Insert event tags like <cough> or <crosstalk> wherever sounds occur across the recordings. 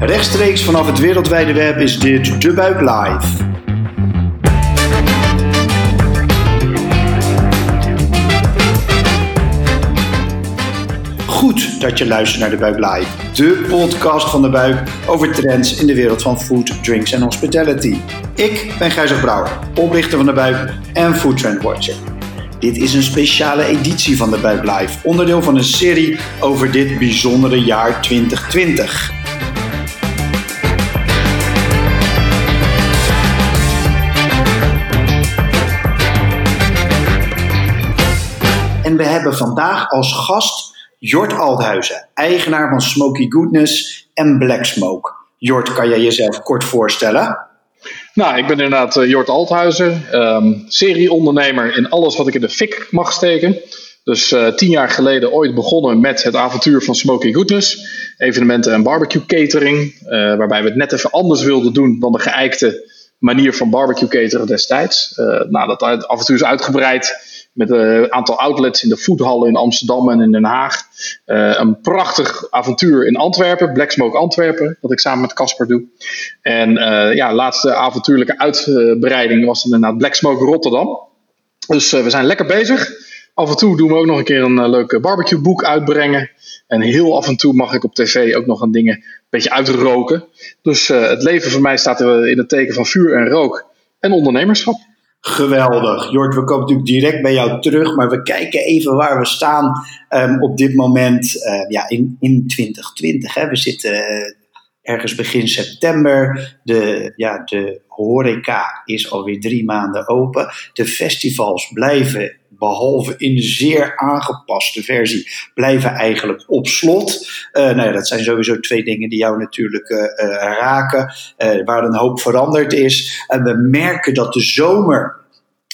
Rechtstreeks vanaf het wereldwijde web is dit De Buik Live. Goed dat je luistert naar De Buik Live, de podcast van De Buik over trends in de wereld van food, drinks en hospitality. Ik ben Gijzer Brouwer, oprichter van De Buik en Food Trend Watcher. Dit is een speciale editie van De Buik Live, onderdeel van een serie over dit bijzondere jaar 2020. En we hebben vandaag als gast Jort Althuizen, eigenaar van Smoky Goodness en Black Smoke. Jort, kan jij jezelf kort voorstellen? Nou, ik ben inderdaad uh, Jort Althuizen, um, serieondernemer in alles wat ik in de fik mag steken. Dus uh, tien jaar geleden ooit begonnen met het avontuur van Smoky Goodness. Evenementen en barbecue catering. Uh, waarbij we het net even anders wilden doen dan de geëikte manier van barbecue cateren destijds. nou, dat avontuur is uitgebreid met een aantal outlets in de voethallen in Amsterdam en in Den Haag. Uh, een prachtig avontuur in Antwerpen, Black Smoke Antwerpen, dat ik samen met Casper doe. En uh, ja, laatste avontuurlijke uitbreiding was inderdaad Black Smoke Rotterdam. Dus uh, we zijn lekker bezig. Af en toe doen we ook nog een keer een leuke barbecue boek uitbrengen. En heel af en toe mag ik op tv ook nog een dingen een beetje uitroken. Dus het leven voor mij staat in het teken van vuur en rook en ondernemerschap. Geweldig. Jort, we komen natuurlijk direct bij jou terug, maar we kijken even waar we staan um, op dit moment uh, ja, in, in 2020. Hè. We zitten uh, ergens begin september. De, ja, de horeca is alweer drie maanden open. De festivals blijven behalve in zeer aangepaste versie, blijven eigenlijk op slot. Uh, nou ja, dat zijn sowieso twee dingen die jou natuurlijk uh, uh, raken, waar een hoop veranderd is. En we merken dat de zomer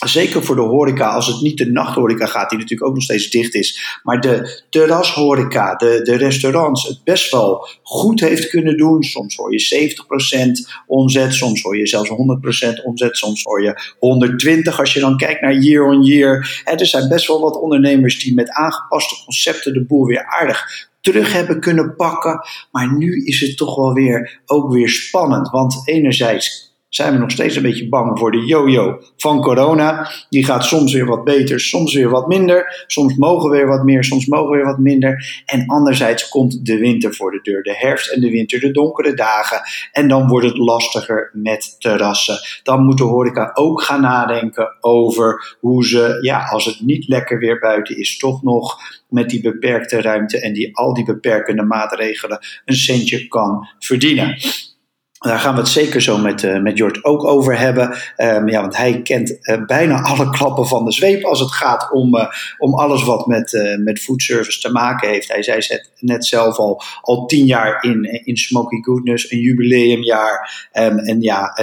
Zeker voor de horeca, als het niet de nachthoreca gaat, die natuurlijk ook nog steeds dicht is. Maar de terrashoreca, de, de restaurants, het best wel goed heeft kunnen doen. Soms hoor je 70% omzet, soms hoor je zelfs 100% omzet, soms hoor je 120% als je dan kijkt naar year on year. er zijn best wel wat ondernemers die met aangepaste concepten de boel weer aardig terug hebben kunnen pakken. Maar nu is het toch wel weer ook weer spannend. Want enerzijds zijn we nog steeds een beetje bang voor de yo-yo van corona. Die gaat soms weer wat beter, soms weer wat minder. Soms mogen we weer wat meer, soms mogen we weer wat minder. En anderzijds komt de winter voor de deur, de herfst en de winter, de donkere dagen. En dan wordt het lastiger met terrassen. Dan moet de horeca ook gaan nadenken over hoe ze, ja, als het niet lekker weer buiten is, toch nog met die beperkte ruimte en die, al die beperkende maatregelen een centje kan verdienen. Daar gaan we het zeker zo met, uh, met Jort ook over hebben. Um, ja, want hij kent uh, bijna <laughs> alle klappen van de zweep als het gaat om, uh, om alles wat met, met foodservice te maken heeft. Hij zei het net zelf al, al tien jaar in, in Smoky Goodness, een jubileumjaar. Um, en ja,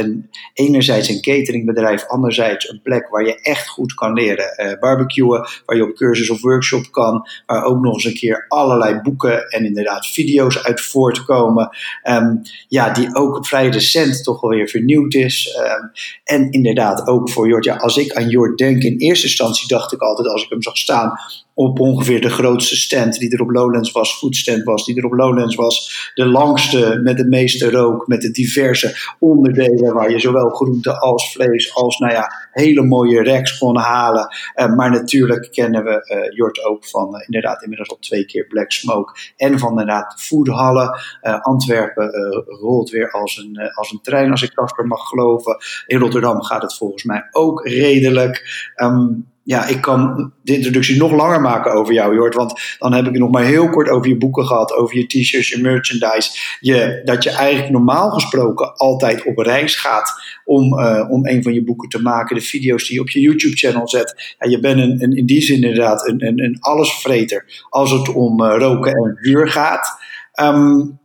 enerzijds een cateringbedrijf, anderzijds een plek waar je echt goed kan leren barbecuen. Waar je op cursus of workshop kan. Waar ook nog eens een keer allerlei boeken en inderdaad video's uit voortkomen. Um, ja, die ook vrij recent toch wel weer vernieuwd is. Ehm, en inderdaad ook voor Jort. Ja, als ik aan Jort denk, in eerste instantie dacht ik altijd als ik hem zag staan op ongeveer de grootste stand die er op Lowlands was, foodstand was, die er op Lowlands was. De langste met de meeste rook, met de diverse onderdelen waar je zowel groente als vlees als nou ja, hele mooie racks kon halen. Uh, maar natuurlijk kennen we uh, Jort ook van uh, inderdaad inmiddels al twee keer Black Smoke en van inderdaad foodhallen. Antwerpen rolt weer als een, als een trein, als ik Casper mag geloven. In Rotterdam gaat het volgens mij ook redelijk. Um, ja, ik kan de introductie nog langer maken over jou, Jort. Want dan heb ik het nog maar heel kort over je boeken gehad, over je t-shirts, je merchandise. Je, dat je eigenlijk normaal gesproken altijd op reis gaat om, uh, om een van je boeken te maken. De video's die je op je YouTube-channel zet. Ja, je bent een, een, in die zin inderdaad een, een, een allesvreter als het om uh, roken en vuur gaat. Um,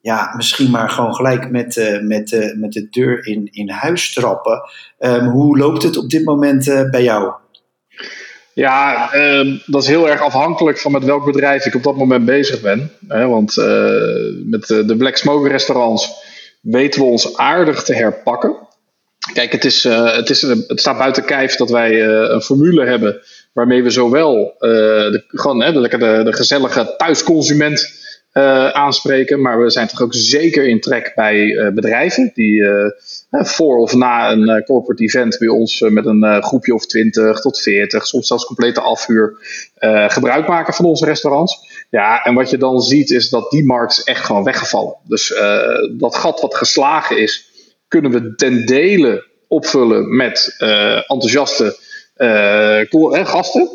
ja, misschien maar gewoon gelijk met, uh, met, met de deur in, in huis trappen. Um, hoe loopt het op dit moment bij jou? Ja, uh, dat is heel erg afhankelijk van met welk bedrijf ik op dat moment bezig ben. Hè, want uh, met de Black Smoke restaurants weten we ons aardig te herpakken. Kijk, het, is, uh, het, is, het staat buiten kijf dat wij een formule hebben waarmee we zowel de, gewoon, hè, de, de gezellige thuisconsument aanspreken. Maar we zijn toch ook zeker in trek bij bedrijven die voor of na een corporate event bij ons met een groepje of 20 tot 40, soms zelfs complete afhuur, gebruik maken van onze restaurants. Ja, en wat je dan ziet is dat die markt echt gewoon weggevallen. Dus dat gat wat geslagen is, kunnen we ten dele opvullen met enthousiaste gasten.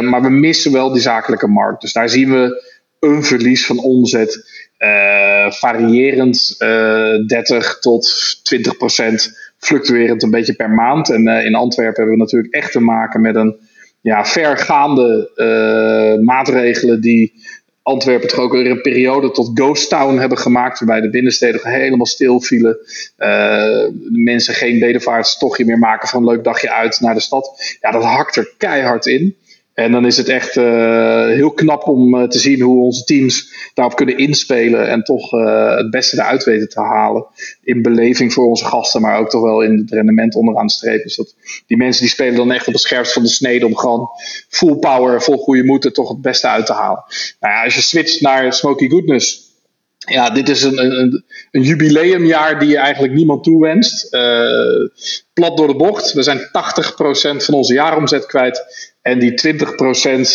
Maar we missen wel die zakelijke markt. Dus daar zien we een verlies van omzet. Uh, variërend 30 tot 20 procent. Fluctuerend een beetje per maand. En in Antwerpen hebben we natuurlijk echt te maken met een ja, vergaande maatregelen die Antwerpen toch ook weer een periode tot ghost town hebben gemaakt. Waarbij de binnensteden helemaal stil vielen. Mensen geen bedevaartstochtje meer maken van een leuk dagje uit naar de stad. Ja, dat hakt er keihard in. En dan is het echt uh, heel knap om uh, te zien hoe onze teams daarop kunnen inspelen en toch uh, het beste eruit weten te halen. In beleving voor onze gasten, maar ook toch wel in het rendement onderaan de streep. Dus dat, die mensen die spelen dan echt op het scherpst van de snede om gewoon full power, vol goede moed er toch het beste uit te halen. Nou ja, als je switcht naar Smoky Goodness, ja, dit is een, een, een, jubileumjaar die je eigenlijk niemand toewenst. Plat door de bocht. We zijn 80% van onze jaaromzet kwijt. En die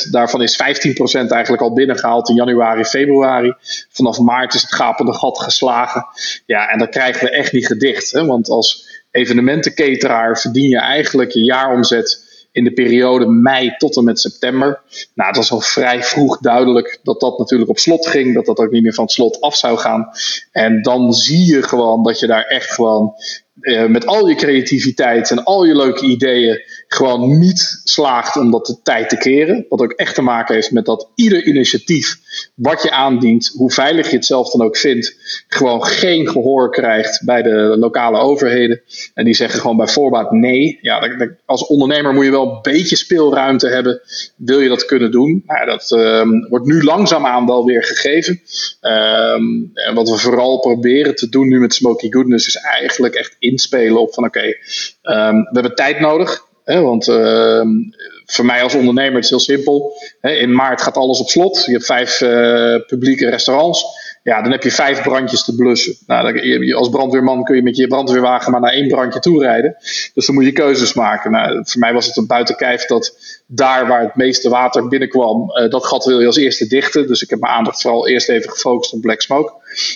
20% daarvan is 15% eigenlijk al binnengehaald in januari, februari. Vanaf maart is het gapende gat geslagen. Ja, en dat krijgen we echt niet gedicht. Hè? Want als evenementenketeraar verdien je eigenlijk je jaaromzet in de periode mei tot en met september. Nou, het was al vrij vroeg duidelijk dat dat natuurlijk op slot ging, dat dat ook niet meer van het slot af zou gaan. En dan zie je gewoon dat je daar echt gewoon uh, met al je creativiteit en al je leuke ideeën gewoon niet slaagt om dat de tijd te keren. Wat ook echt te maken heeft met dat ieder initiatief wat je aandient, hoe veilig je het zelf dan ook vindt, gewoon geen gehoor krijgt bij de lokale overheden. En die zeggen gewoon bij voorbaat nee. Ja, als ondernemer moet je wel een beetje speelruimte hebben. Wil je dat kunnen doen? Nou, dat um, wordt nu langzaamaan wel weer gegeven. Um, en wat we vooral proberen te doen nu met Smoky Goodness is eigenlijk echt inspelen op van oké, um, we hebben tijd nodig. Hè, want voor mij als ondernemer is heel simpel. In maart gaat alles op slot. Je hebt vijf uh, publieke restaurants. Ja, dan heb je vijf brandjes te blussen. Nou, als brandweerman kun je met je brandweerwagen maar naar één brandje toe rijden. Dus dan moet je keuzes maken. Nou, voor mij was het een buitenkijf dat daar waar het meeste water binnenkwam, uh, dat gat wil je als eerste dichten. Dus ik heb mijn aandacht vooral eerst even gefocust op Black Smoke.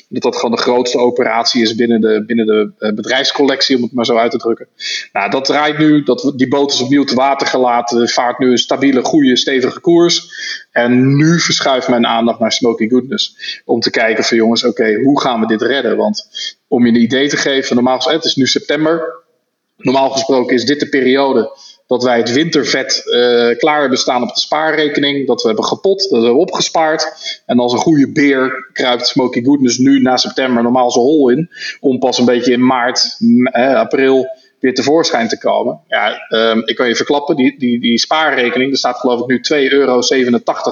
Dat dat gewoon de grootste operatie is binnen de, binnen de uh, bedrijfscollectie, om het maar zo uit te drukken. Nou, dat draait nu, dat, die boot is opnieuw te water gelaten, vaart nu een stabiele, goede, stevige koers. En nu verschuift mijn aandacht naar Smoky Goodness. Om te kijken van jongens, oké, hoe gaan we dit redden? Want om je een idee te geven, normaal het is nu september. Normaal gesproken is dit de periode dat wij het wintervet uh, klaar hebben staan op de spaarrekening. Dat we hebben gepot, dat we hebben opgespaard. En als een goede beer kruipt Smoky Goodness nu na september normaal zijn hol in. Om pas een beetje in maart, eh, april weer tevoorschijn te komen. Ja, um, ik kan je verklappen, die, die, die spaarrekening, er staat geloof ik nu 2,87 euro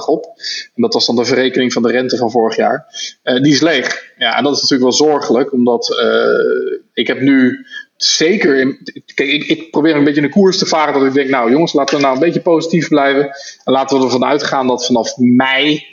op. En dat was dan de verrekening van de rente van vorig jaar. Uh, die is leeg. Ja, en dat is natuurlijk wel zorgelijk, omdat uh, ik heb nu zeker. Ik, ik, probeer een beetje een koers te varen dat ik denk, nou jongens, laten we nou een beetje positief blijven. En laten we ervan uitgaan dat vanaf mei,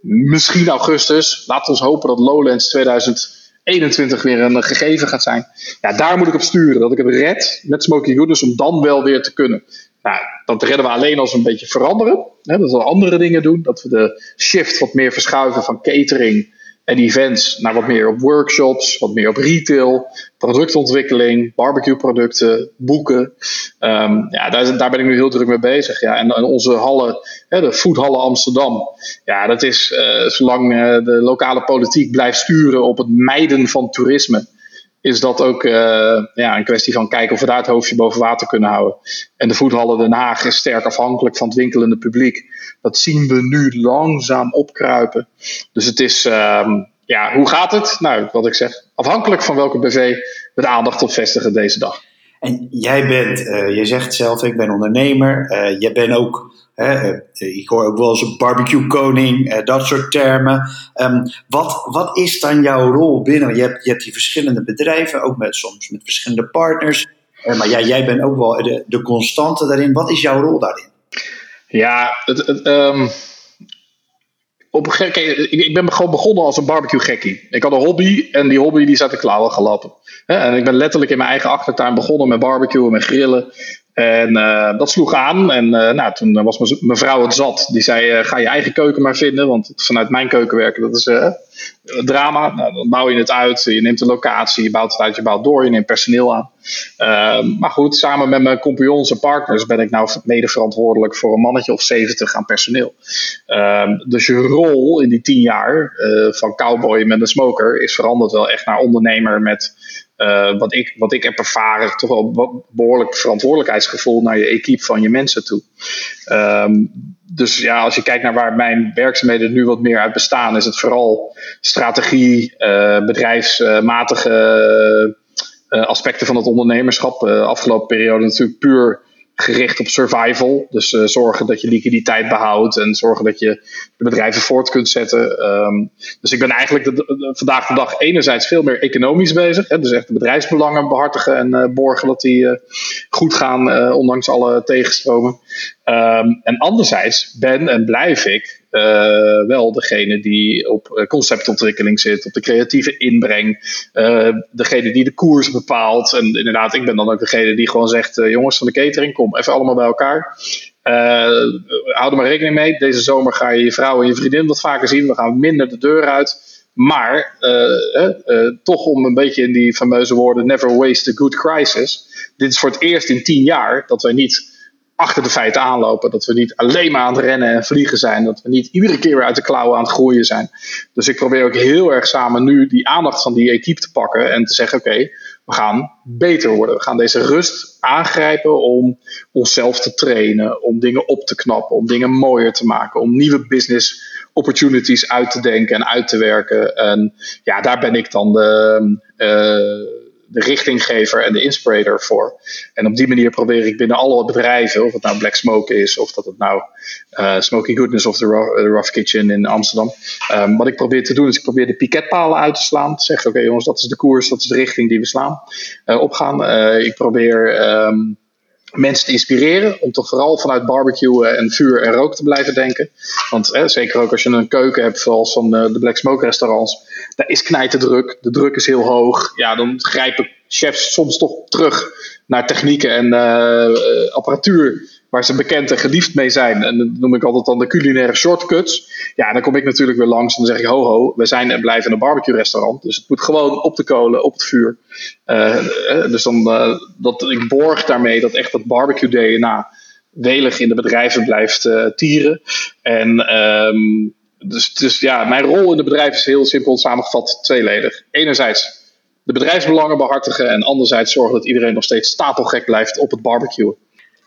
misschien augustus, laten we hopen dat Lowlands 2021 weer een gegeven gaat zijn. Ja, daar moet ik op sturen. Dat ik het red met Smoky Goodness om dan wel weer te kunnen. Nou, dat redden we alleen als we een beetje veranderen. Hè, dat we andere dingen doen. Dat we de shift wat meer verschuiven van catering en events naar wat meer op workshops, wat meer op retail, productontwikkeling, barbecue producten, boeken. Um, ja, daar, daar, ben ik nu heel druk mee bezig. Ja. En, onze hallen, hè, de foodhallen Amsterdam. Ja, dat is uh, zolang uh, de lokale politiek blijft sturen op het mijden van toerisme is dat ook uh, ja, een kwestie van kijken of we daar het hoofdje boven water kunnen houden. En de voethallen Den Haag is sterk afhankelijk van het winkelende publiek. Dat zien we nu langzaam opkruipen. Dus het is, um, ja, hoe gaat het? Nou, wat ik zeg, afhankelijk van welke BV we de aandacht op vestigen deze dag. En jij bent, uh, je zegt zelf, ik ben ondernemer. Uh, jij bent ook eh, ik hoor ook wel eens een barbecue koning, eh, dat soort termen. Um, wat, wat is dan jouw rol binnen? Je hebt, je hebt die verschillende bedrijven, ook met, soms met verschillende partners. Uh, maar ja, jij bent ook wel de, de constante daarin. Wat is jouw rol daarin? Ja, het, um, op, kijk, ik, ik ben gewoon begonnen als een barbecue gekkie. Ik had een hobby en die hobby die zat de klauwen gelopen. En ik ben letterlijk in mijn eigen achtertuin begonnen met barbecuen, met grillen. En uh, dat sloeg aan. En uh, nou, toen was mijn vrouw het zat. Die zei: uh, Ga je eigen keuken maar vinden. Want vanuit mijn keuken werken, dat is drama. Nou, dan bouw je het uit. Je neemt een locatie. Je bouwt het uit. Je bouwt door. Je neemt personeel aan. Ehm, maar goed, samen met mijn compagnons en partners ben ik nou mede verantwoordelijk voor een mannetje of 70 aan personeel. Ehm, dus je rol in die tien jaar van cowboy met een smoker is veranderd wel echt naar ondernemer met uh, wat, ik, wat ik heb ervaren, toch wel behoorlijk verantwoordelijkheidsgevoel naar je equipe van je mensen toe. Um, dus ja, als je kijkt naar waar mijn werkzaamheden nu wat meer uit bestaan, is het vooral strategie, uh, bedrijfsmatige uh, aspecten van het ondernemerschap. afgelopen periode natuurlijk puur gericht op survival. Dus uh, zorgen dat je liquiditeit behoudt en zorgen dat je de bedrijven voort kunt zetten. Um, dus ik ben eigenlijk vandaag de dag enerzijds veel meer economisch bezig. Hè, dus echt de bedrijfsbelangen behartigen en uh, borgen dat die uh, goed gaan, ondanks alle tegenstromen. Um, en anderzijds ben en blijf ik uh, wel degene die op eh, conceptontwikkeling zit, op de creatieve inbreng, uh, degene die de koers bepaalt. En inderdaad, ik ben dan ook degene die gewoon zegt: jongens van de catering, kom even allemaal bij elkaar. hou er maar rekening mee. Deze zomer ga je je vrouw en je vriendin wat vaker zien. We gaan minder de deur uit. Maar toch om een beetje in die fameuze woorden: never waste a good crisis. Dit is voor het eerst in tien jaar dat wij niet achter de feiten aanlopen. Dat we niet alleen maar aan het rennen en vliegen zijn. Dat we niet iedere keer weer uit de klauwen aan het groeien zijn. Dus ik probeer ook heel erg samen nu die aandacht van die equipe te pakken. En te zeggen: oké, we gaan beter worden. We gaan deze rust aangrijpen om onszelf te trainen. Om dingen op te knappen. Om dingen mooier te maken. Om nieuwe business opportunities uit te denken en uit te werken. En ja, daar ben ik dan de. Uh, de richtinggever en de inspirator voor. En op die manier probeer ik binnen alle bedrijven, of het nou Black Smoke is, of dat het nou uh, Smoky Goodness of de Rough, Kitchen in Amsterdam. Um, wat ik probeer te doen is, ik probeer de piketpalen uit te slaan. Te zeggen, oké jongens, dat is de koers, dat is de richting die we slaan, uh, opgaan. Ik probeer um, mensen te inspireren om toch vooral vanuit barbecue en vuur en rook te blijven denken. Want eh, zeker ook als je een keuken hebt zoals van de Black Smoke restaurants, daar is knijten druk, de druk is heel hoog. Ja, dan grijpen chefs soms toch terug naar technieken en uh, apparatuur waar ze bekend en geliefd mee zijn. En dat noem ik altijd dan de culinaire shortcuts. Ja, dan kom ik natuurlijk weer langs en dan zeg ik: ho, ho, we zijn en blijven een barbecue-restaurant. Dus het moet gewoon op de kolen, op het vuur. Uh, dus dan, dat, ik borg daarmee dat echt dat barbecue-DNA welig in de bedrijven blijft tieren. En um, dus, dus ja, mijn rol in het bedrijf is heel simpel samengevat tweeledig. Enerzijds de bedrijfsbelangen behartigen en anderzijds zorgen dat iedereen nog steeds stapelgek blijft op het barbecue.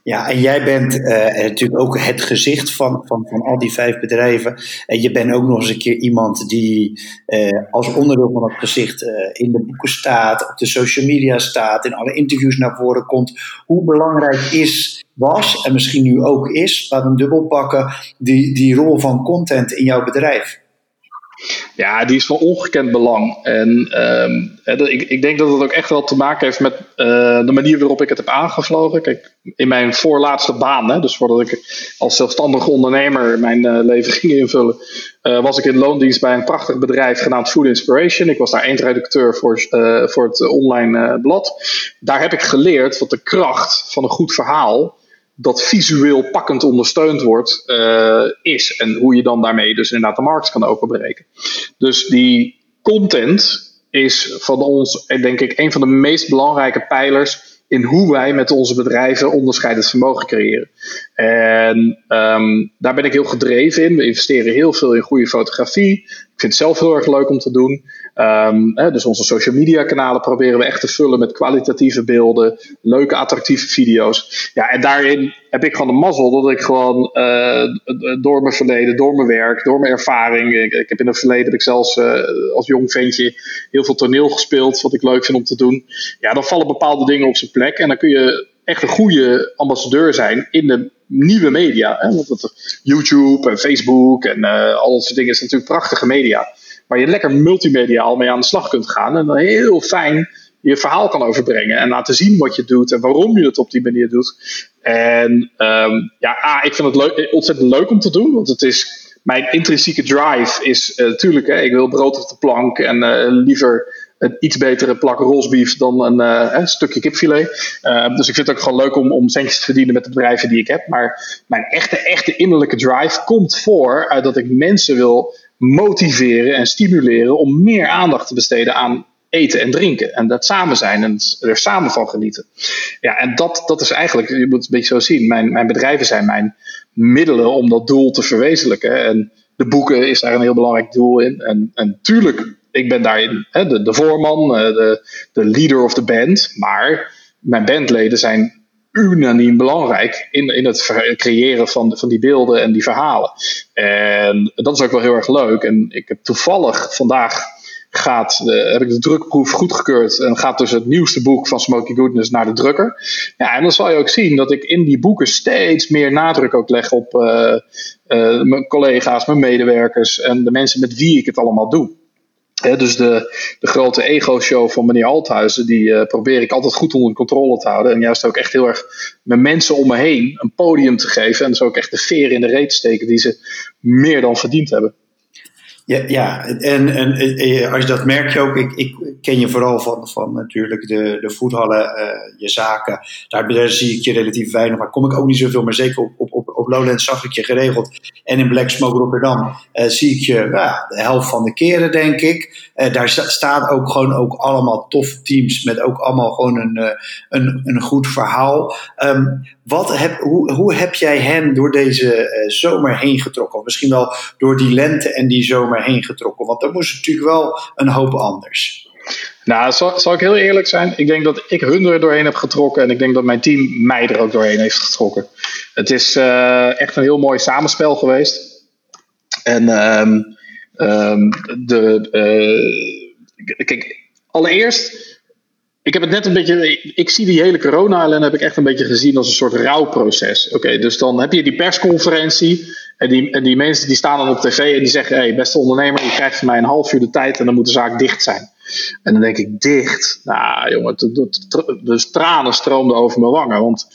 Ja, en jij bent uh, natuurlijk ook het gezicht van, van, van al die vijf bedrijven. En je bent ook nog eens een keer iemand die uh, als onderdeel van het gezicht uh, in de boeken staat, op de social media staat, in alle interviews naar voren komt. Hoe belangrijk is, was en misschien nu ook is, laat hem dubbel pakken, die, die rol van content in jouw bedrijf? Ja, die is van ongekend belang. En um, ik, ik, denk dat het ook echt wel te maken heeft met uh, de manier waarop ik het heb aangevlogen. Kijk, in mijn voorlaatste baan, hè, dus voordat ik als zelfstandig ondernemer mijn uh, leven <laughs> ging invullen, uh, was ik in loondienst bij een prachtig bedrijf genaamd Food Inspiration. Ik was daar eindredacteur voor, voor het online blad. Daar heb ik geleerd wat de kracht van een goed verhaal dat visueel pakkend ondersteund wordt, uh, is. En hoe je dan daarmee dus inderdaad de markt kan openbreken. Dus die content is van ons, denk ik, een van de meest belangrijke pijlers in hoe wij met onze bedrijven onderscheidend vermogen creëren. En um, daar ben ik heel gedreven in. We investeren heel veel in goede fotografie. Vind het zelf heel erg leuk om te doen. Um, hè, dus onze social media kanalen proberen we echt te vullen met kwalitatieve beelden, leuke attractieve video's. Ja, en daarin heb ik gewoon de mazzel dat ik gewoon uh, door mijn verleden, door mijn werk, door mijn ervaring. Ik, heb in het verleden heb ik zelfs uh, als jong ventje heel veel toneel gespeeld, wat ik leuk vind om te doen. Ja, dan vallen bepaalde dingen op zijn plek en dan kun je echt een goede ambassadeur zijn in de nieuwe media. Want dat, YouTube en Facebook en uh, al dat soort dingen is natuurlijk prachtige media waar je lekker multimediaal mee aan de slag kunt gaan. En dan heel fijn je verhaal kan overbrengen en laten zien wat je doet en waarom je het op die manier doet. En um, ja, A, ik vind het leuk, ontzettend leuk om te doen, want het is mijn intrinsieke drive is natuurlijk, ik wil brood op de plank en liever een iets betere plak rosbief dan een, een stukje kipfilet. dus ik vind het ook gewoon leuk om, om centjes te verdienen met de bedrijven die ik heb. Maar mijn echte, echte innerlijke drive komt voor uit dat ik mensen wil motiveren en stimuleren om meer aandacht te besteden aan eten en drinken. En dat samen zijn en er samen van genieten. Ja, en dat, dat is eigenlijk, je moet het een beetje zo zien. Mijn, mijn bedrijven zijn mijn middelen om dat doel te verwezenlijken. En de boeken is daar een heel belangrijk doel in. En, en tuurlijk, ik ben daarin hè, de, de voorman, eh, de, de leader of the band. Maar mijn bandleden zijn unaniem belangrijk in, in het creëren van, van die beelden en die verhalen. En dat is ook wel heel erg leuk. En ik heb toevallig vandaag gaat, uh, heb ik de drukproef goedgekeurd en gaat dus het nieuwste boek van Smoky Goodness naar de drukker. Ja, en dan zal je ook zien dat ik in die boeken steeds meer nadruk ook leg op uh, mijn collega's, mijn medewerkers en de mensen met wie ik het allemaal doe dus de, de grote ego-show van meneer Althuizen, die uh, probeer ik altijd goed onder controle te houden. En juist ook echt heel erg met mensen om me heen een podium te geven. En dus ook echt de veer in de reet te steken die ze meer dan verdiend hebben. Ja, ja en, en, eh, als je dat merk je ook, ik, ik ken je vooral van, van natuurlijk de, de voethallen, uh, je zaken. Daar, daar, zie ik je relatief weinig, maar kom ik ook niet zoveel. Maar zeker op, op, op, op Lowlands zag ik je geregeld. En in Black Smoke Rotterdam uh, zie ik je ja, de helft van de keren, denk ik. Daar staat ook gewoon ook allemaal toffe teams met ook allemaal gewoon een, een, een goed verhaal. Um, wat heb, hoe, hoe heb jij hen door deze zomer heen getrokken? Misschien wel door die lente en die zomer heen getrokken? Want dat moest natuurlijk wel een hoop anders. Nou, zal, ik heel eerlijk zijn? Ik denk dat ik hun er doorheen heb getrokken en ik denk dat mijn team mij er ook doorheen heeft getrokken. Het is uh, echt een heel mooi samenspel geweest. En um, um, de, uh, kijk, allereerst, ik heb het net een beetje, ik, zie die hele corona-ellende heb ik echt een beetje gezien als een soort rouwproces. Oké, dus dan heb je die persconferentie en die, en die mensen die staan dan op tv en die zeggen: Hé, hey, beste ondernemer, je krijgt van mij een half uur de tijd en dan moet de zaak dicht zijn. En dan denk ik: Dicht? Nou, jongen, de tranen stroomden over mijn wangen. Want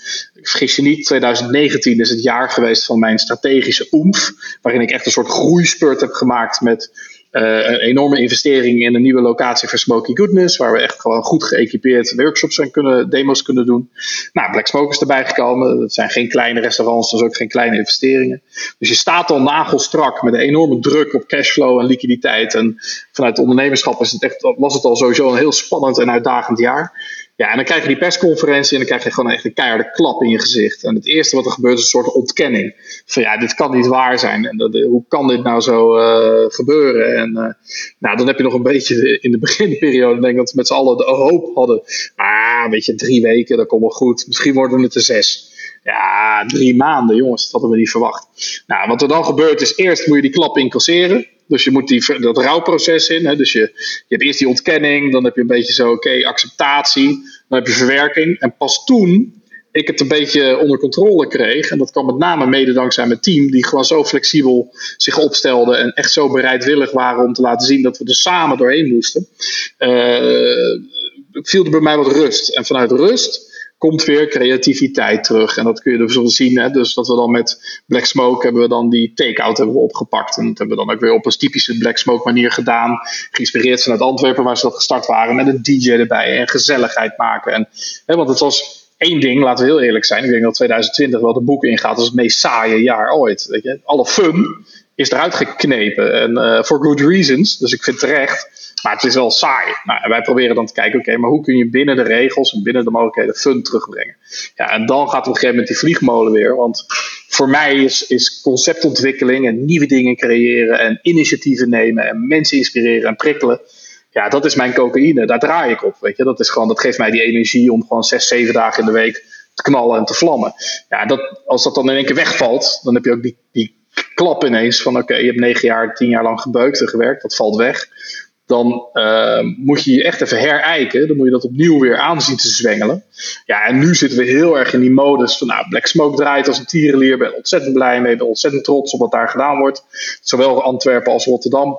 vergis je niet, 2019 is het jaar geweest van mijn strategische oemf. Waarin ik echt een soort groeispurt heb gemaakt met uh, een enorme investering in een nieuwe locatie voor Smoky Goodness, waar we echt gewoon goed geëquipeerd workshops en kunnen, demos kunnen doen. Nou, Black Smoke is erbij gekomen. Dat zijn geen kleine restaurants, dus ook geen kleine investeringen. Dus je staat al nagelstrak met een enorme druk op cashflow en liquiditeit. En vanuit ondernemerschap is het echt, was het al sowieso een heel spannend en uitdagend jaar. Ja, en dan krijg je die persconferentie en dan krijg je gewoon echt een keiharde klap in je gezicht. En het eerste wat er gebeurt is een soort ontkenning. Van ja, dit kan niet waar zijn. En dat, hoe kan dit nou zo uh, gebeuren? En uh, nou, dan heb je nog een beetje in de <laughs> beginperiode, denk ik dat we met z'n allen de hoop hadden. Ah, weet je, drie weken, dat komt wel goed. Misschien worden het er zes. Ja, drie maanden, jongens, dat hadden we niet verwacht. Nou, wat er dan gebeurt is, eerst moet je die klap incasseren. Dus je moet die, dat rouwproces in. Hè? Dus je, je hebt eerst die ontkenning, dan heb je een beetje zo, oké, acceptatie. Dan heb je verwerking. En pas toen ik het een beetje onder controle kreeg, en dat kwam met name mede dankzij mijn team, die gewoon zo flexibel zich opstelde en echt zo bereidwillig waren om te laten zien dat we er samen doorheen moesten, uh, viel er bij mij wat rust. En vanuit rust komt weer creativiteit terug. En dat kun je dus wel zien. Hè? Dus dat we dan met Black Smoke hebben we dan die take-out hebben we opgepakt. En dat hebben we dan ook weer op een typische Black Smoke manier gedaan. Geïnspireerd vanuit Antwerpen waar ze dat gestart waren. Met een DJ erbij en gezelligheid maken. En, hè, want het was één ding, laten we heel eerlijk zijn. Ik denk dat 2020 wel de boeken ingaat als het meest saaie jaar ooit. Weet je? Alle fun is eruit geknepen. En uh, for good reasons. Dus ik vind terecht. Maar het is wel saai. Nou, en wij proberen dan te kijken, oké, maar hoe kun je binnen de regels en binnen de mogelijkheden fun terugbrengen? Ja, en dan gaat op een gegeven moment die vliegmolen weer. Want voor mij is, is conceptontwikkeling en nieuwe dingen creëren en initiatieven nemen en mensen inspireren en prikkelen. Ja, dat is mijn cocaïne. Daar draai ik op. Weet je? Dat, is gewoon, dat geeft mij die energie om gewoon zes, zeven dagen in de week te knallen en te vlammen. Ja, dat, als dat dan in één keer wegvalt, dan heb je ook die, die klap ineens van oké, je hebt negen jaar, tien jaar lang gebeukt en gewerkt, dat valt weg dan uh, moet je je echt even herijken. Dan moet je dat opnieuw weer aanzien te zwengelen. Ja, en nu zitten we heel erg in die modus van, nou, Black Smoke draait als een tierenlier. Ben ontzettend blij mee, ben ontzettend trots op wat daar gedaan wordt. Zowel Antwerpen als Rotterdam.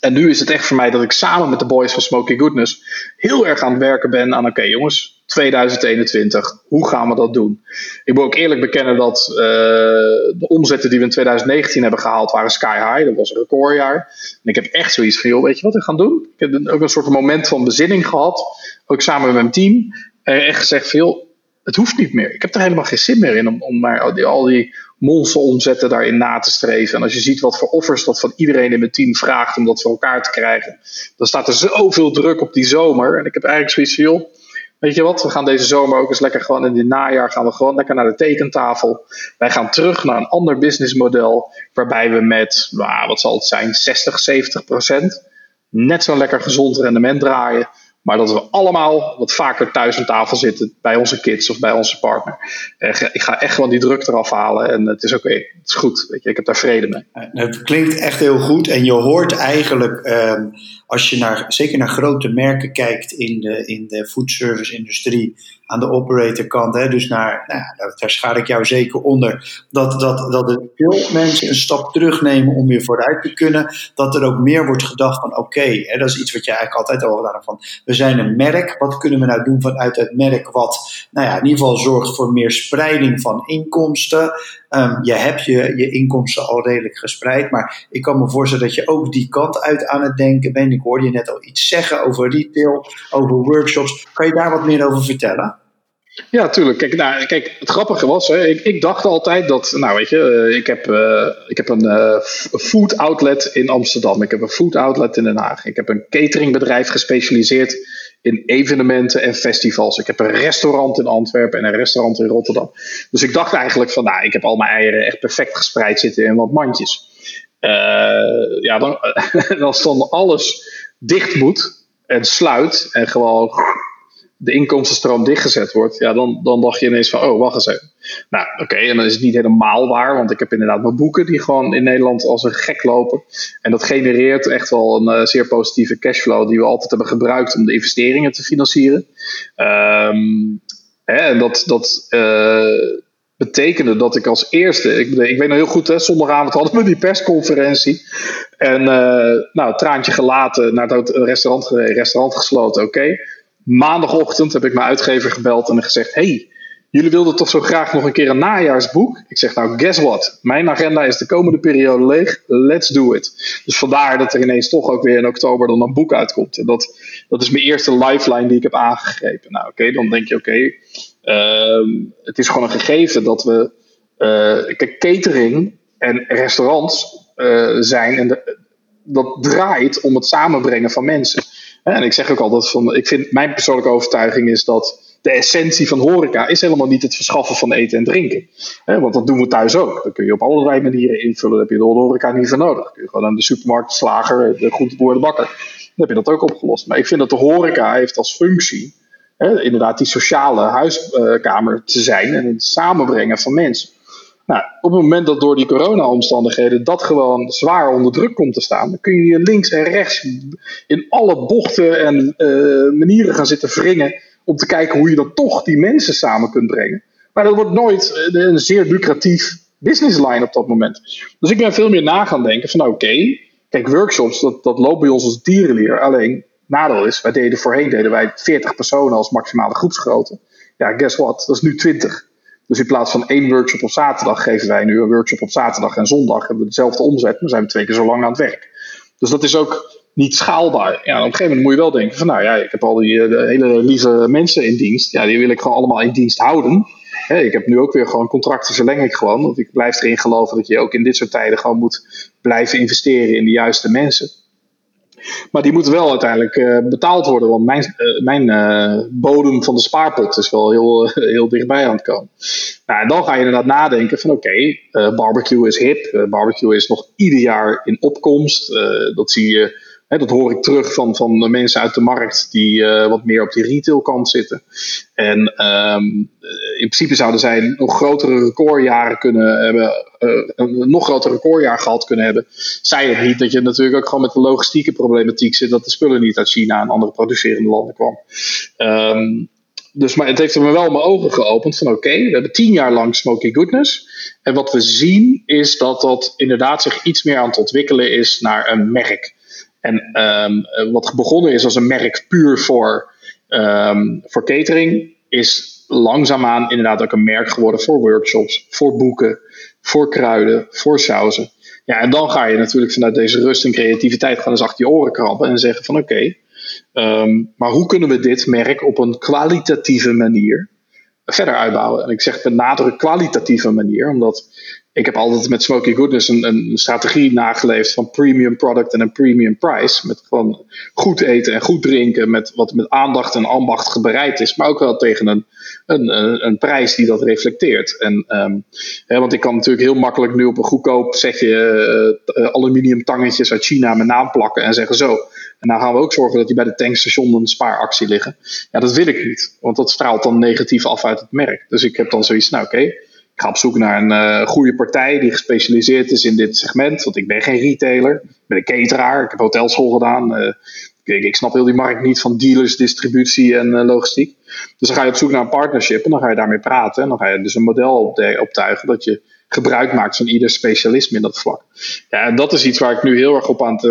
En nu is het echt voor mij dat ik samen met de boys van Smoky Goodness heel erg aan het werken ben aan: oké jongens, 2021, hoe gaan we dat doen? Ik moet ook eerlijk bekennen dat uh, de omzetten die we in 2019 hebben gehaald waren sky high. Dat was een recordjaar. En ik heb echt zoiets van: weet je wat we gaan doen? Ik heb ook een soort moment van bezinning gehad, ook samen met mijn team. En echt gezegd: veel, het hoeft niet meer. Ik heb er helemaal geen zin meer in om, om maar al die omzetten daarin na te streven. En als je ziet wat voor offers dat van iedereen in mijn team vraagt om dat voor elkaar te krijgen, dan staat er zoveel druk op die zomer. En ik heb eigenlijk zoiets van, weet je wat, we gaan deze zomer ook eens lekker gewoon in het najaar gaan we gewoon lekker naar de tekentafel. Wij gaan terug naar een ander businessmodel, waarbij we met, nou, wat zal het zijn, 60, 70 procent net zo'n lekker gezond rendement draaien. Maar dat we allemaal wat vaker thuis aan tafel zitten bij onze kids of bij onze partner. Ik ga echt gewoon die druk eraf halen en het is oké, het is goed. Weet je, ik heb daar vrede mee. Het klinkt echt heel goed en je hoort eigenlijk, ehm, als je naar, zeker naar grote merken kijkt in de, in de foodservice industrie, aan de operatorkant, hè, dus naar, nou daar schaar ik jou zeker onder, dat, dat, dat er veel mensen een stap terugnemen om weer vooruit te kunnen. Dat er ook meer wordt gedacht van oké, dat is iets wat je eigenlijk altijd al gedaan van we zijn een merk, wat kunnen we nou doen vanuit het merk wat nou ja, in ieder geval zorgt voor meer spreiding van inkomsten. Um, je hebt je, je inkomsten al redelijk gespreid, maar ik kan me voorstellen dat je ook die kant uit aan het denken bent. Ik hoorde je net al iets zeggen over retail, over workshops. Kan je daar wat meer over vertellen? Ja, tuurlijk. Kijk, nou, kijk het grappige was, hè, ik, ik, dacht altijd dat, nou weet je, eh, ik heb, uh, ik heb een uh, food outlet in Amsterdam. Ik heb een food outlet in Den Haag. Ik heb een cateringbedrijf gespecialiseerd in evenementen en festivals. Ik heb een restaurant in Antwerpen en een restaurant in Rotterdam. Dus ik dacht eigenlijk van, nou, ik heb al mijn eieren echt perfect gespreid zitten in wat mandjes. ja, dan, als <laughs> dan alles dicht moet en sluit en gewoon de inkomstenstroom dichtgezet wordt, ja, dan, dan dacht je ineens van, oh, wacht eens even. Nou, oké, en dan is het niet helemaal waar, want ik heb inderdaad mijn boeken die gewoon in Nederland als een gek lopen. En dat genereert echt wel een uh, zeer positieve cashflow die we altijd hebben gebruikt om de investeringen te financieren. Um, hè, en dat, dat uh, betekende dat ik als eerste, ik, ik weet nog heel goed, hè, zondagavond hadden we die persconferentie. En uh, nou, traantje gelaten naar het restaurant restaurant gesloten, oké. Maandagochtend heb ik mijn uitgever gebeld en gezegd: Hey, jullie wilden toch zo graag nog een keer een najaarsboek? Ik zeg: Nou, guess what? Mijn agenda is de komende periode leeg. Let's do it. Dus vandaar dat er ineens toch ook weer in oktober dan een boek uitkomt. En dat, dat is mijn eerste lifeline die ik heb aangegrepen. Nou, oké, dan denk je: Oké, uh, het is gewoon een gegeven dat we. Uh, catering en restaurants uh, zijn. En de, dat draait om het samenbrengen van mensen. En ik zeg ook altijd van, ik vind, mijn persoonlijke overtuiging is dat de essentie van horeca is helemaal niet het verschaffen van eten en drinken. want dat doen we thuis ook. Dat kun je op allerlei manieren invullen. Daar heb je de horeca niet voor nodig. kun je gewoon aan de supermarkt, de slager, de groenteboer, de bakker. Dan heb je dat ook opgelost. Maar ik vind dat de horeca heeft als functie inderdaad die sociale huiskamer te zijn en het samenbrengen van mensen. Nou, op het moment dat door die corona-omstandigheden dat gewoon zwaar onder druk komt te staan, dan kun je links en rechts in alle bochten en uh, manieren gaan zitten wringen om te kijken hoe je dan toch die mensen samen kunt brengen. Maar dat wordt nooit eh, een zeer lucratief businessline op dat moment. Dus ik ben veel meer na gaan denken van oké, kijk, workshops, dat, dat loopt bij ons als dierenleer. Alleen, nadeel is, wij deden voorheen deden wij 40 personen als maximale groepsgrootte. Ja, guess what? Dat is nu 20. Dus in plaats van één workshop op zaterdag geven wij nu een workshop op zaterdag en zondag. Hebben we dezelfde omzet, maar zijn we twee keer zo lang aan het werk. Dus dat is ook niet schaalbaar. Ja, op een gegeven moment moet je wel denken van nou ja, ik heb al die eh, hele lieve mensen in dienst. Ja, die wil ik gewoon allemaal in dienst houden. ik heb nu ook weer gewoon contracten verleng ik gewoon. Want ik blijf erin geloven dat je ook in dit soort tijden gewoon moet blijven investeren in de juiste mensen. Maar die moeten wel uiteindelijk uh, betaald worden, want mijn, uh, mijn uh, bodem van de spaarpot is wel heel, heel dichtbij aan het komen. Nou, en dan ga je inderdaad nadenken van oké, barbecue is hip, barbecue is nog ieder jaar in opkomst. dat zie je dat hoor ik terug van, van de mensen uit de markt die uh, wat meer op die retailkant zitten. En um, in principe zouden zij nog grotere recordjaren kunnen hebben, uh, een nog groter recordjaar gehad kunnen hebben. Zij het niet dat je natuurlijk ook gewoon met de logistieke problematiek zit, dat de spullen niet uit China en andere producerende landen kwam. Um, dus maar het heeft me wel mijn ogen geopend van oké, we hebben tien jaar lang Smoky Goodness. En wat we zien is dat dat inderdaad zich iets meer aan het ontwikkelen is naar een merk. En um, wat begonnen is als een merk puur voor, um, voor catering, is langzaamaan inderdaad ook een merk geworden voor workshops, voor boeken, voor kruiden, voor sauzen. Ja, en dan ga je natuurlijk vanuit deze rust en creativiteit gaan eens achter je oren krabben en zeggen van oké, um, maar hoe kunnen we dit merk op een kwalitatieve manier verder uitbouwen? En ik zeg met nadruk kwalitatieve manier, omdat ik heb altijd met Smoky Goodness een, een, strategie nageleefd van premium product en een premium price. Met gewoon goed eten en goed drinken, met wat met aandacht en ambacht bereid is, maar ook wel tegen een, een, een, prijs die dat reflecteert. En, um, hè, want ik kan natuurlijk heel makkelijk nu op een goedkoop zeg je uh, aluminium tangetjes uit China mijn naam plakken en zeggen zo. En dan gaan we ook zorgen dat die bij de tankstation een spaaractie liggen. Ja, dat wil ik niet, want dat straalt dan negatief af uit het merk. Dus ik heb dan zoiets, nou oké. Ga op zoek naar een uh, goede partij die gespecialiseerd is in dit segment. Want ik ben geen retailer. Ik ben een cateraar. Ik heb hotelschool gedaan. Uh, ik, ik, snap heel die markt niet van dealers, distributie en uh, logistiek. Dus dan ga je op zoek naar een partnership en dan ga je daarmee praten. En dan ga je dus een model optuigen dat je gebruik maakt van ieder specialisme in dat vlak. Ja, en dat is iets waar ik nu heel erg op aan, het,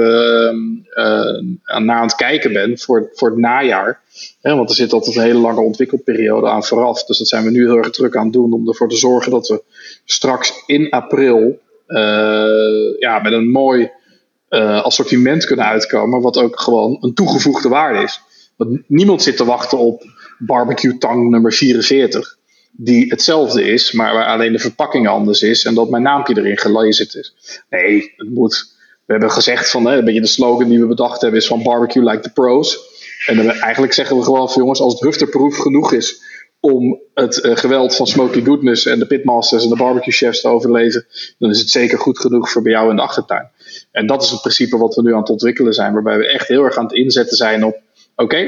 aan, naar aan het kijken ben voor, voor het najaar want er zit altijd een hele lange ontwikkelperiode aan vooraf. Dus dat zijn we nu heel erg druk aan het doen om ervoor te zorgen dat we straks in april uh, ja, met een mooi uh, assortiment kunnen uitkomen. Wat ook gewoon een toegevoegde waarde is. Want niemand zit te wachten op barbecue tang nummer 44. Die hetzelfde is, maar waar alleen de verpakking anders is. En dat mijn naampje erin gelezen is. Nee, het moet. We hebben gezegd van, hè, een beetje de slogan die we bedacht hebben is van barbecue like the pros. En dan, eigenlijk zeggen we gewoon van jongens, als het hufterproof genoeg is om het uh, geweld van Smoky Goodness en de pitmasters en de barbecue chefs te overleven, dan is het zeker goed genoeg voor bij jou in de achtertuin. En dat is het principe wat we nu aan het ontwikkelen zijn, waarbij we echt heel erg aan het inzetten zijn op, oké,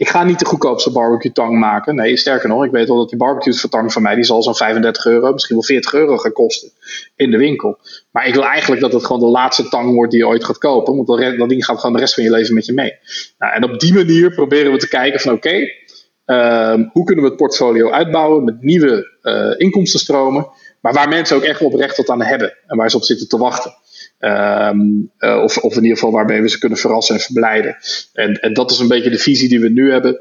ik ga niet de goedkoopste barbecue tang maken. Nee, sterker nog, ik weet wel dat die barbecue tang van mij, die zal zo'n 35 euro, misschien wel 40 euro gaan kosten in de winkel. Maar ik wil eigenlijk dat het gewoon de laatste tang wordt die je ooit gaat kopen. Want dat ding gaat gewoon de rest van je leven met je mee. Nou, en op die manier proberen we te kijken van oké, ehm, hoe kunnen we het portfolio uitbouwen met nieuwe uh, inkomstenstromen. Maar waar mensen ook echt oprecht wat aan hebben en waar ze op zitten te wachten. Um, uh, of, of in ieder geval waarmee we ze kunnen verrassen en verblijden. En, en dat is een beetje de visie die we nu hebben.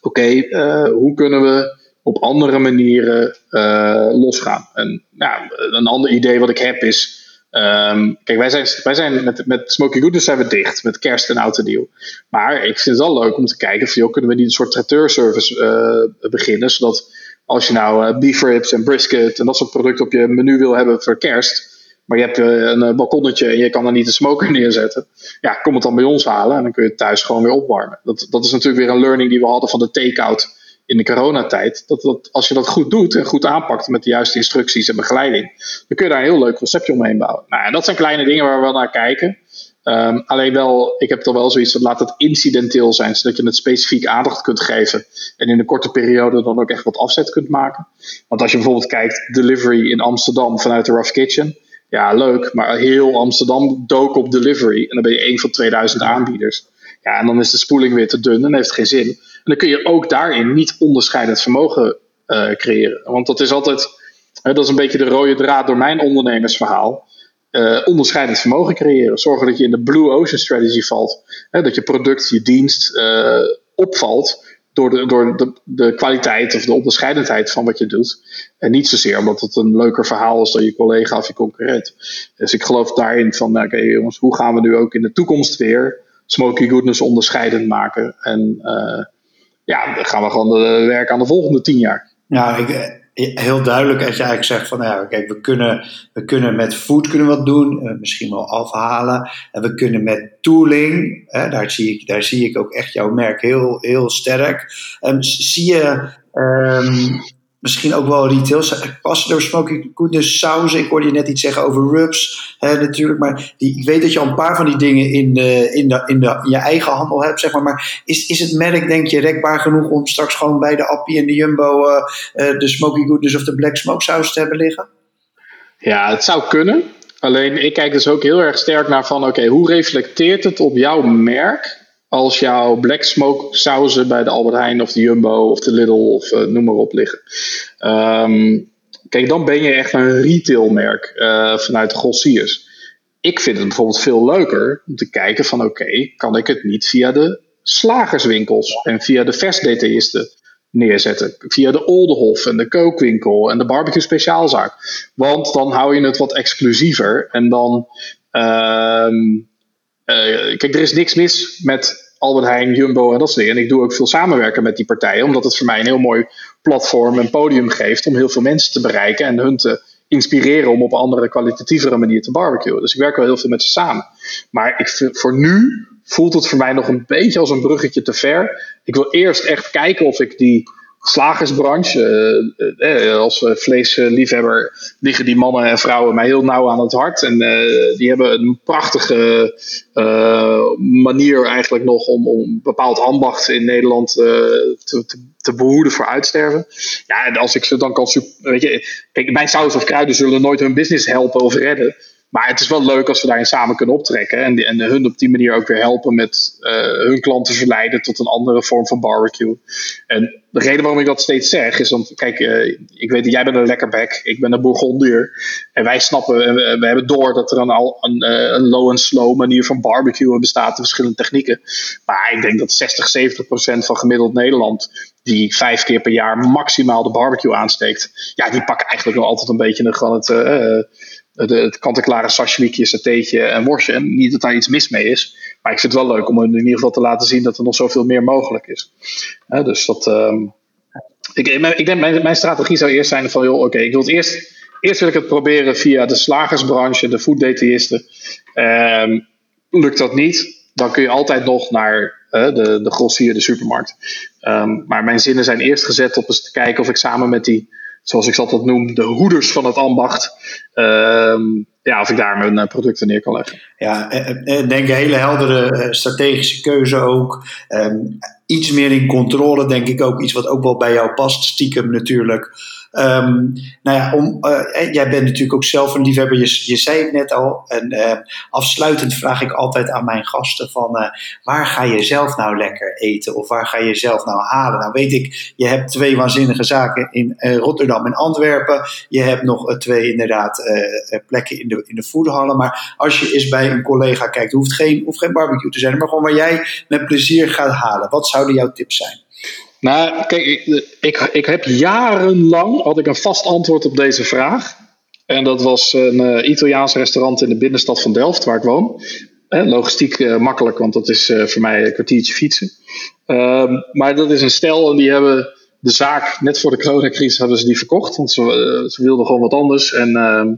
Oké, uh, hoe kunnen we op andere manieren uh, losgaan? En nou, een ander idee wat ik heb is. Um, kijk, wij zijn, wij zijn met, met Smoky Goodness zijn we dicht, met kerst en oud deal. Maar ik vind het wel leuk om te kijken, van, joh, kunnen we niet een soort traiteurservice beginnen, zodat als je nou beef ribs en brisket en dat soort producten op je menu wil hebben voor kerst, maar je hebt een eh, balkonnetje en je kan er niet een smoker <laughs> neerzetten. Ja, kom het dan bij ons halen en dan kun je het thuis gewoon weer opwarmen. Dat, dat is natuurlijk weer een learning die we hadden van de take-out in de coronatijd. Dat, dat als je dat goed doet en goed aanpakt met de juiste instructies en begeleiding, dan kun je daar een heel leuk conceptje omheen bouwen. Nou, en dat zijn kleine dingen waar we wel naar kijken. Um, alleen wel, ik heb toch wel zoiets van laat het incidenteel zijn, zodat je het specifiek aandacht kunt geven. En in een korte periode dan ook echt wat afzet kunt maken. Want als je bijvoorbeeld kijkt, delivery in Amsterdam vanuit de Rough Kitchen ja, leuk, maar heel Amsterdam dook op delivery. En dan ben je één van 2000 aanbieders. Ja, en dan is de spoeling weer te dun en heeft geen zin. En dan kun je ook daarin niet onderscheidend vermogen uh, creëren. Want dat is altijd, hè, dat is een beetje de rode draad door mijn ondernemersverhaal. Uh, onderscheidend vermogen creëren. Zorgen dat je in de Blue Ocean Strategy valt. Hè, dat je product, je dienst uh, opvalt door, de, door de, de, kwaliteit of de onderscheidendheid van wat je doet. En niet zozeer omdat het een leuker verhaal is dan je collega of je concurrent. Dus ik geloof daarin van, nou, oké okay, jongens, hoe gaan we nu ook in de toekomst weer Smoky Goodness onderscheidend maken? En uh, ja, dan gaan we gewoon werken aan de volgende tien jaar. Ja, ik, heel duidelijk als je eigenlijk zegt van ja, kijk, we kunnen, we kunnen met food kunnen wat doen, uh, misschien wel afhalen. En we kunnen met tooling, hè, daar, zie ik, daar zie ik ook echt jouw merk heel, heel sterk. Um, zie je um, misschien ook wel retail. Passen door smoky goodness sauzen. Ik hoorde je net iets zeggen over rubs hè, natuurlijk. Maar die, ik weet dat je al een paar van die dingen in, de, in, de, in, de, je eigen handel hebt. Zeg maar. maar is, is het merk denk je rekbaar genoeg om straks gewoon bij de Appie en de Jumbo uh, uh, de smoky goodness of de black smoke saus te hebben liggen? Ja, het zou kunnen. Alleen ik kijk dus ook heel erg sterk naar van oké, hoe reflecteert het op jouw merk als jouw black smoke sauzen bij de Albert Heijn of de Jumbo of de Lidl of uh, noem maar op liggen. Um, kijk, dan ben je echt een retailmerk uh, vanuit de grossiers. ik vind het bijvoorbeeld veel leuker om te kijken van oké, kan ik het niet via de slagerswinkels en via de versdetailisten neerzetten. Via de Oldenhof en de kookwinkel en de barbecue speciaalzaak. Want dan hou je het wat exclusiever en dan... Ehm, eh, kijk, er is niks mis met Albert Heijn, Jumbo en dat soort. En ik doe ook veel samenwerken met die partijen, omdat het voor mij een heel mooi platform en podium geeft om heel veel mensen te bereiken en hun te inspireren om op een andere, kwalitatievere manier te barbecuen. Dus ik werk wel heel veel met ze samen. Maar ik, voor nu voelt het voor mij nog een beetje als een bruggetje te ver. Ik wil eerst echt kijken of ik die slagersbranche. Eh, eh, als vleesliefhebber liggen die mannen en vrouwen mij heel nauw aan het hart. En eh, die hebben een prachtige manier eigenlijk nog om, om bepaald ambacht in Nederland te, te, te, behoeden voor uitsterven. Ja, en als ik ze dan kan. Weet je, kijk, mijn saus of kruiden zullen nooit hun business helpen of redden. Maar het is wel leuk als we daarin samen kunnen optrekken. En, en hun op die manier ook weer helpen met uh, hun klanten verleiden tot een andere vorm van barbecue. En de reden waarom ik dat steeds zeg is, want kijk, uh, ik weet dat jij bent een lekkerbek, ik ben een bourgondier. En wij snappen, we, hebben door dat er een, een, eh, een low en slow manier van barbecuen bestaat, in verschillende technieken. Maar ik denk dat 60, 70 procent van gemiddeld Nederland die vijf keer per jaar maximaal de barbecue aansteekt, ja, die pakken eigenlijk wel altijd een beetje gewoon het, de, het kant-en-klare sashimi'tje, satéetje en worstje. En niet dat daar iets mis mee is. Maar ik vind het wel leuk om in ieder geval te laten zien dat er nog zoveel meer mogelijk is. dus dat. Ehm, ik, ik, denk, mijn, mijn strategie zou eerst zijn van, joh, oké, ik wil het eerst. Eerst wil ik het proberen via de slagersbranche, de fooddetailisten. Um, lukt dat niet, dan kun je altijd nog naar de, de grossier, de supermarkt. Um, maar mijn zinnen zijn eerst gezet op eens te kijken of ik samen met die zoals ik altijd noem, de hoeders van het ambacht. Ehm, ja, of ik daar mijn eh, producten neer kan leggen. Ja, ik denk een hele heldere eh, strategische keuze ook. Ehm, iets meer in controle, denk ik ook. Iets wat ook wel bij jou past, stiekem natuurlijk. Um, nou ja, om, uh, jij bent natuurlijk ook zelf een liefhebber, je, je zei het net al. En uh, afsluitend vraag ik altijd aan mijn gasten van waar ga je zelf nou lekker eten? Of waar ga je zelf nou halen? Nou weet ik, je hebt twee waanzinnige zaken in Rotterdam en Antwerpen. Je hebt nog twee inderdaad plekken in de, in de foodhallen. Maar als je eens bij een collega kijkt, hoeft geen, hoeft geen barbecue te zijn, maar gewoon waar jij met plezier gaat halen. Wat zouden jouw tips zijn? Nou, kijk, ik, ik, ik, heb jarenlang had ik een vast antwoord op deze vraag. En dat was een uh, Italiaans restaurant in de binnenstad van Delft, waar ik woon. Eh, logistiek uh, makkelijk, want dat is voor mij een kwartiertje fietsen. Ehm, maar dat is een stel en die hebben de zaak, net voor de coronacrisis, hebben ze die verkocht. Want ze, ze wilden gewoon wat anders. En ehm,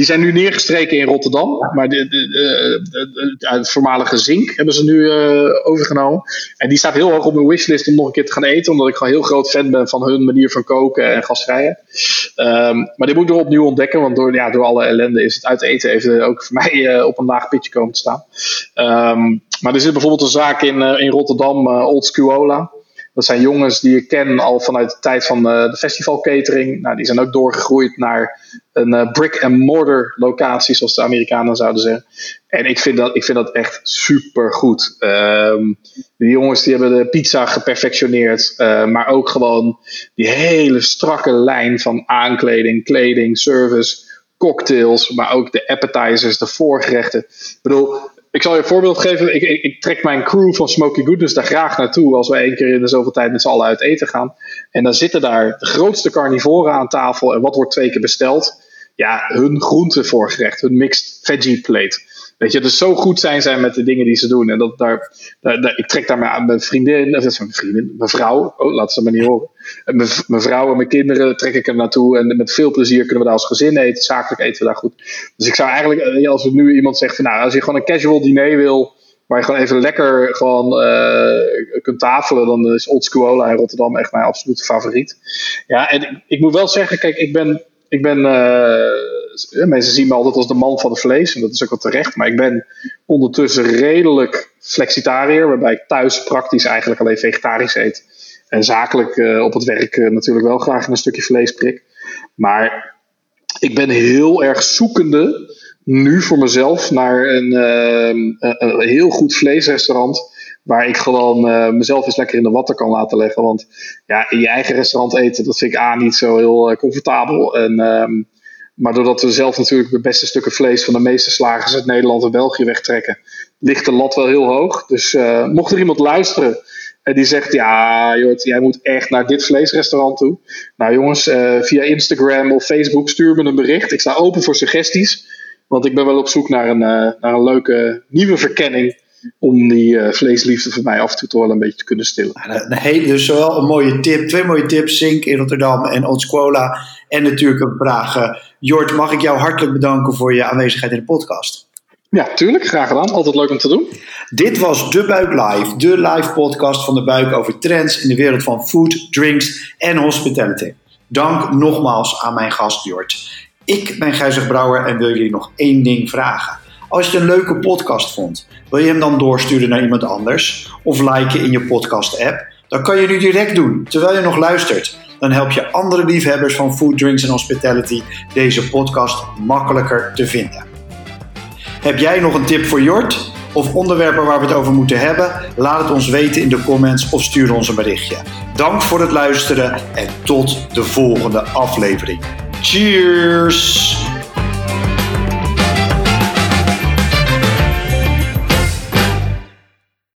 die zijn nu neergestreken in Rotterdam. Maar de, de, de, het voormalige Zink hebben ze nu uh, overgenomen. En die staat heel hoog op mijn wishlist om nog een keer te gaan eten. Omdat ik gewoon heel groot fan ben van hun manier van koken en gastvrijen. Um, maar die moet ik nog opnieuw ontdekken. Want door, ja, door alle ellende is het uit eten even ook voor mij uh, op een laag pitje komen te staan. Um, maar er zit bijvoorbeeld een zaak in, uh, in Rotterdam, Old Scuola. Dat zijn jongens die ik ken al vanuit de tijd van uh, de festivalcatering. Nou, die zijn ook doorgegroeid naar een uh, brick-and-mortar locatie, zoals de Amerikanen zouden zeggen. En ik vind dat, ik vind dat echt super goed. Um, die jongens die hebben de pizza geperfectioneerd, uh, maar ook gewoon die hele strakke lijn van aankleding, kleding, service, cocktails, maar ook de appetizers, de voorgerechten. Ik bedoel, ik zal je een voorbeeld geven. Ik, ik, trek mijn crew van Smoky Goodness daar graag naartoe als we één keer in de zoveel tijd met z'n allen uit eten gaan. En dan zitten daar de grootste carnivoren aan tafel. En wat wordt twee keer besteld? Ja, hun groentevoorgerecht, hun mixed veggie plate. Weet je, dus zo goed zijn zij met de dingen die ze doen. En dat, daar, daar, ik trek daar mijn, mijn vriendin, of mijn vriendin, mijn vrouw, oh, laat ze me niet horen. Mijn, vrouw en mijn kinderen trek ik er naartoe. En met veel plezier kunnen we daar als gezin eten. Zakelijk eten we daar goed. Dus ik zou eigenlijk, eh, als nu iemand zegt van nou, als je gewoon een casual diner wil, waar je gewoon even lekker gewoon uh, kunt tafelen, dan is Old in Rotterdam echt mijn absolute favoriet. Ja, en ik, ik moet wel zeggen, kijk, ik ben, ik ben uh, mensen zien me altijd als de man van het vlees. En dat is ook wel terecht. Maar ik ben ondertussen redelijk flexitariër. Waarbij ik thuis praktisch eigenlijk alleen vegetarisch eet. En zakelijk uh, op het werk uh, natuurlijk wel graag een stukje vlees prik. Maar ik ben heel erg zoekende nu voor mezelf naar een, uh, een heel goed vleesrestaurant. Waar ik gewoon mezelf eens lekker in de watten kan laten leggen. Want ja, in je eigen restaurant eten, dat vind ik A niet zo heel comfortabel. En ehm, Maar doordat we zelf natuurlijk de beste stukken vlees van de meeste slagers uit Nederland en België wegtrekken, ligt de lat wel heel hoog. Dus uh, mocht er iemand luisteren en die zegt: Ja, Jort, jij moet echt naar dit vleesrestaurant toe. Nou, jongens, uh, via Instagram of Facebook stuur me een bericht. Ik sta open voor suggesties. Want ik ben wel op zoek naar een, naar een leuke nieuwe verkenning om die vleesliefde voor mij af en toe toch wel een beetje te kunnen stillen. Dus zowel een mooie tip, twee mooie tips, Zink in Rotterdam en Otsquola. En natuurlijk een vraag. Jort, mag ik jou hartelijk bedanken voor je aanwezigheid in de podcast? Ja, tuurlijk. Graag gedaan. Altijd leuk om te doen. Dit was De Buik Live, de live podcast van De Buik over trends in de wereld van food, drinks en hospitality. Dank nogmaals aan mijn gast Jort. Ik ben Gijzig Brouwer en wil jullie nog één ding vragen. Als je een leuke podcast vond, wil je hem dan doorsturen naar iemand anders of liken in je podcast-app? Dat kan je nu direct doen terwijl je nog luistert. Dan help je andere liefhebbers van food, drinks en hospitality deze podcast makkelijker te vinden. Heb jij nog een tip voor Jort? Of onderwerpen waar we het over moeten hebben? Laat het ons weten in de comments of stuur ons een berichtje. Dank voor het luisteren en tot de volgende aflevering. Cheers!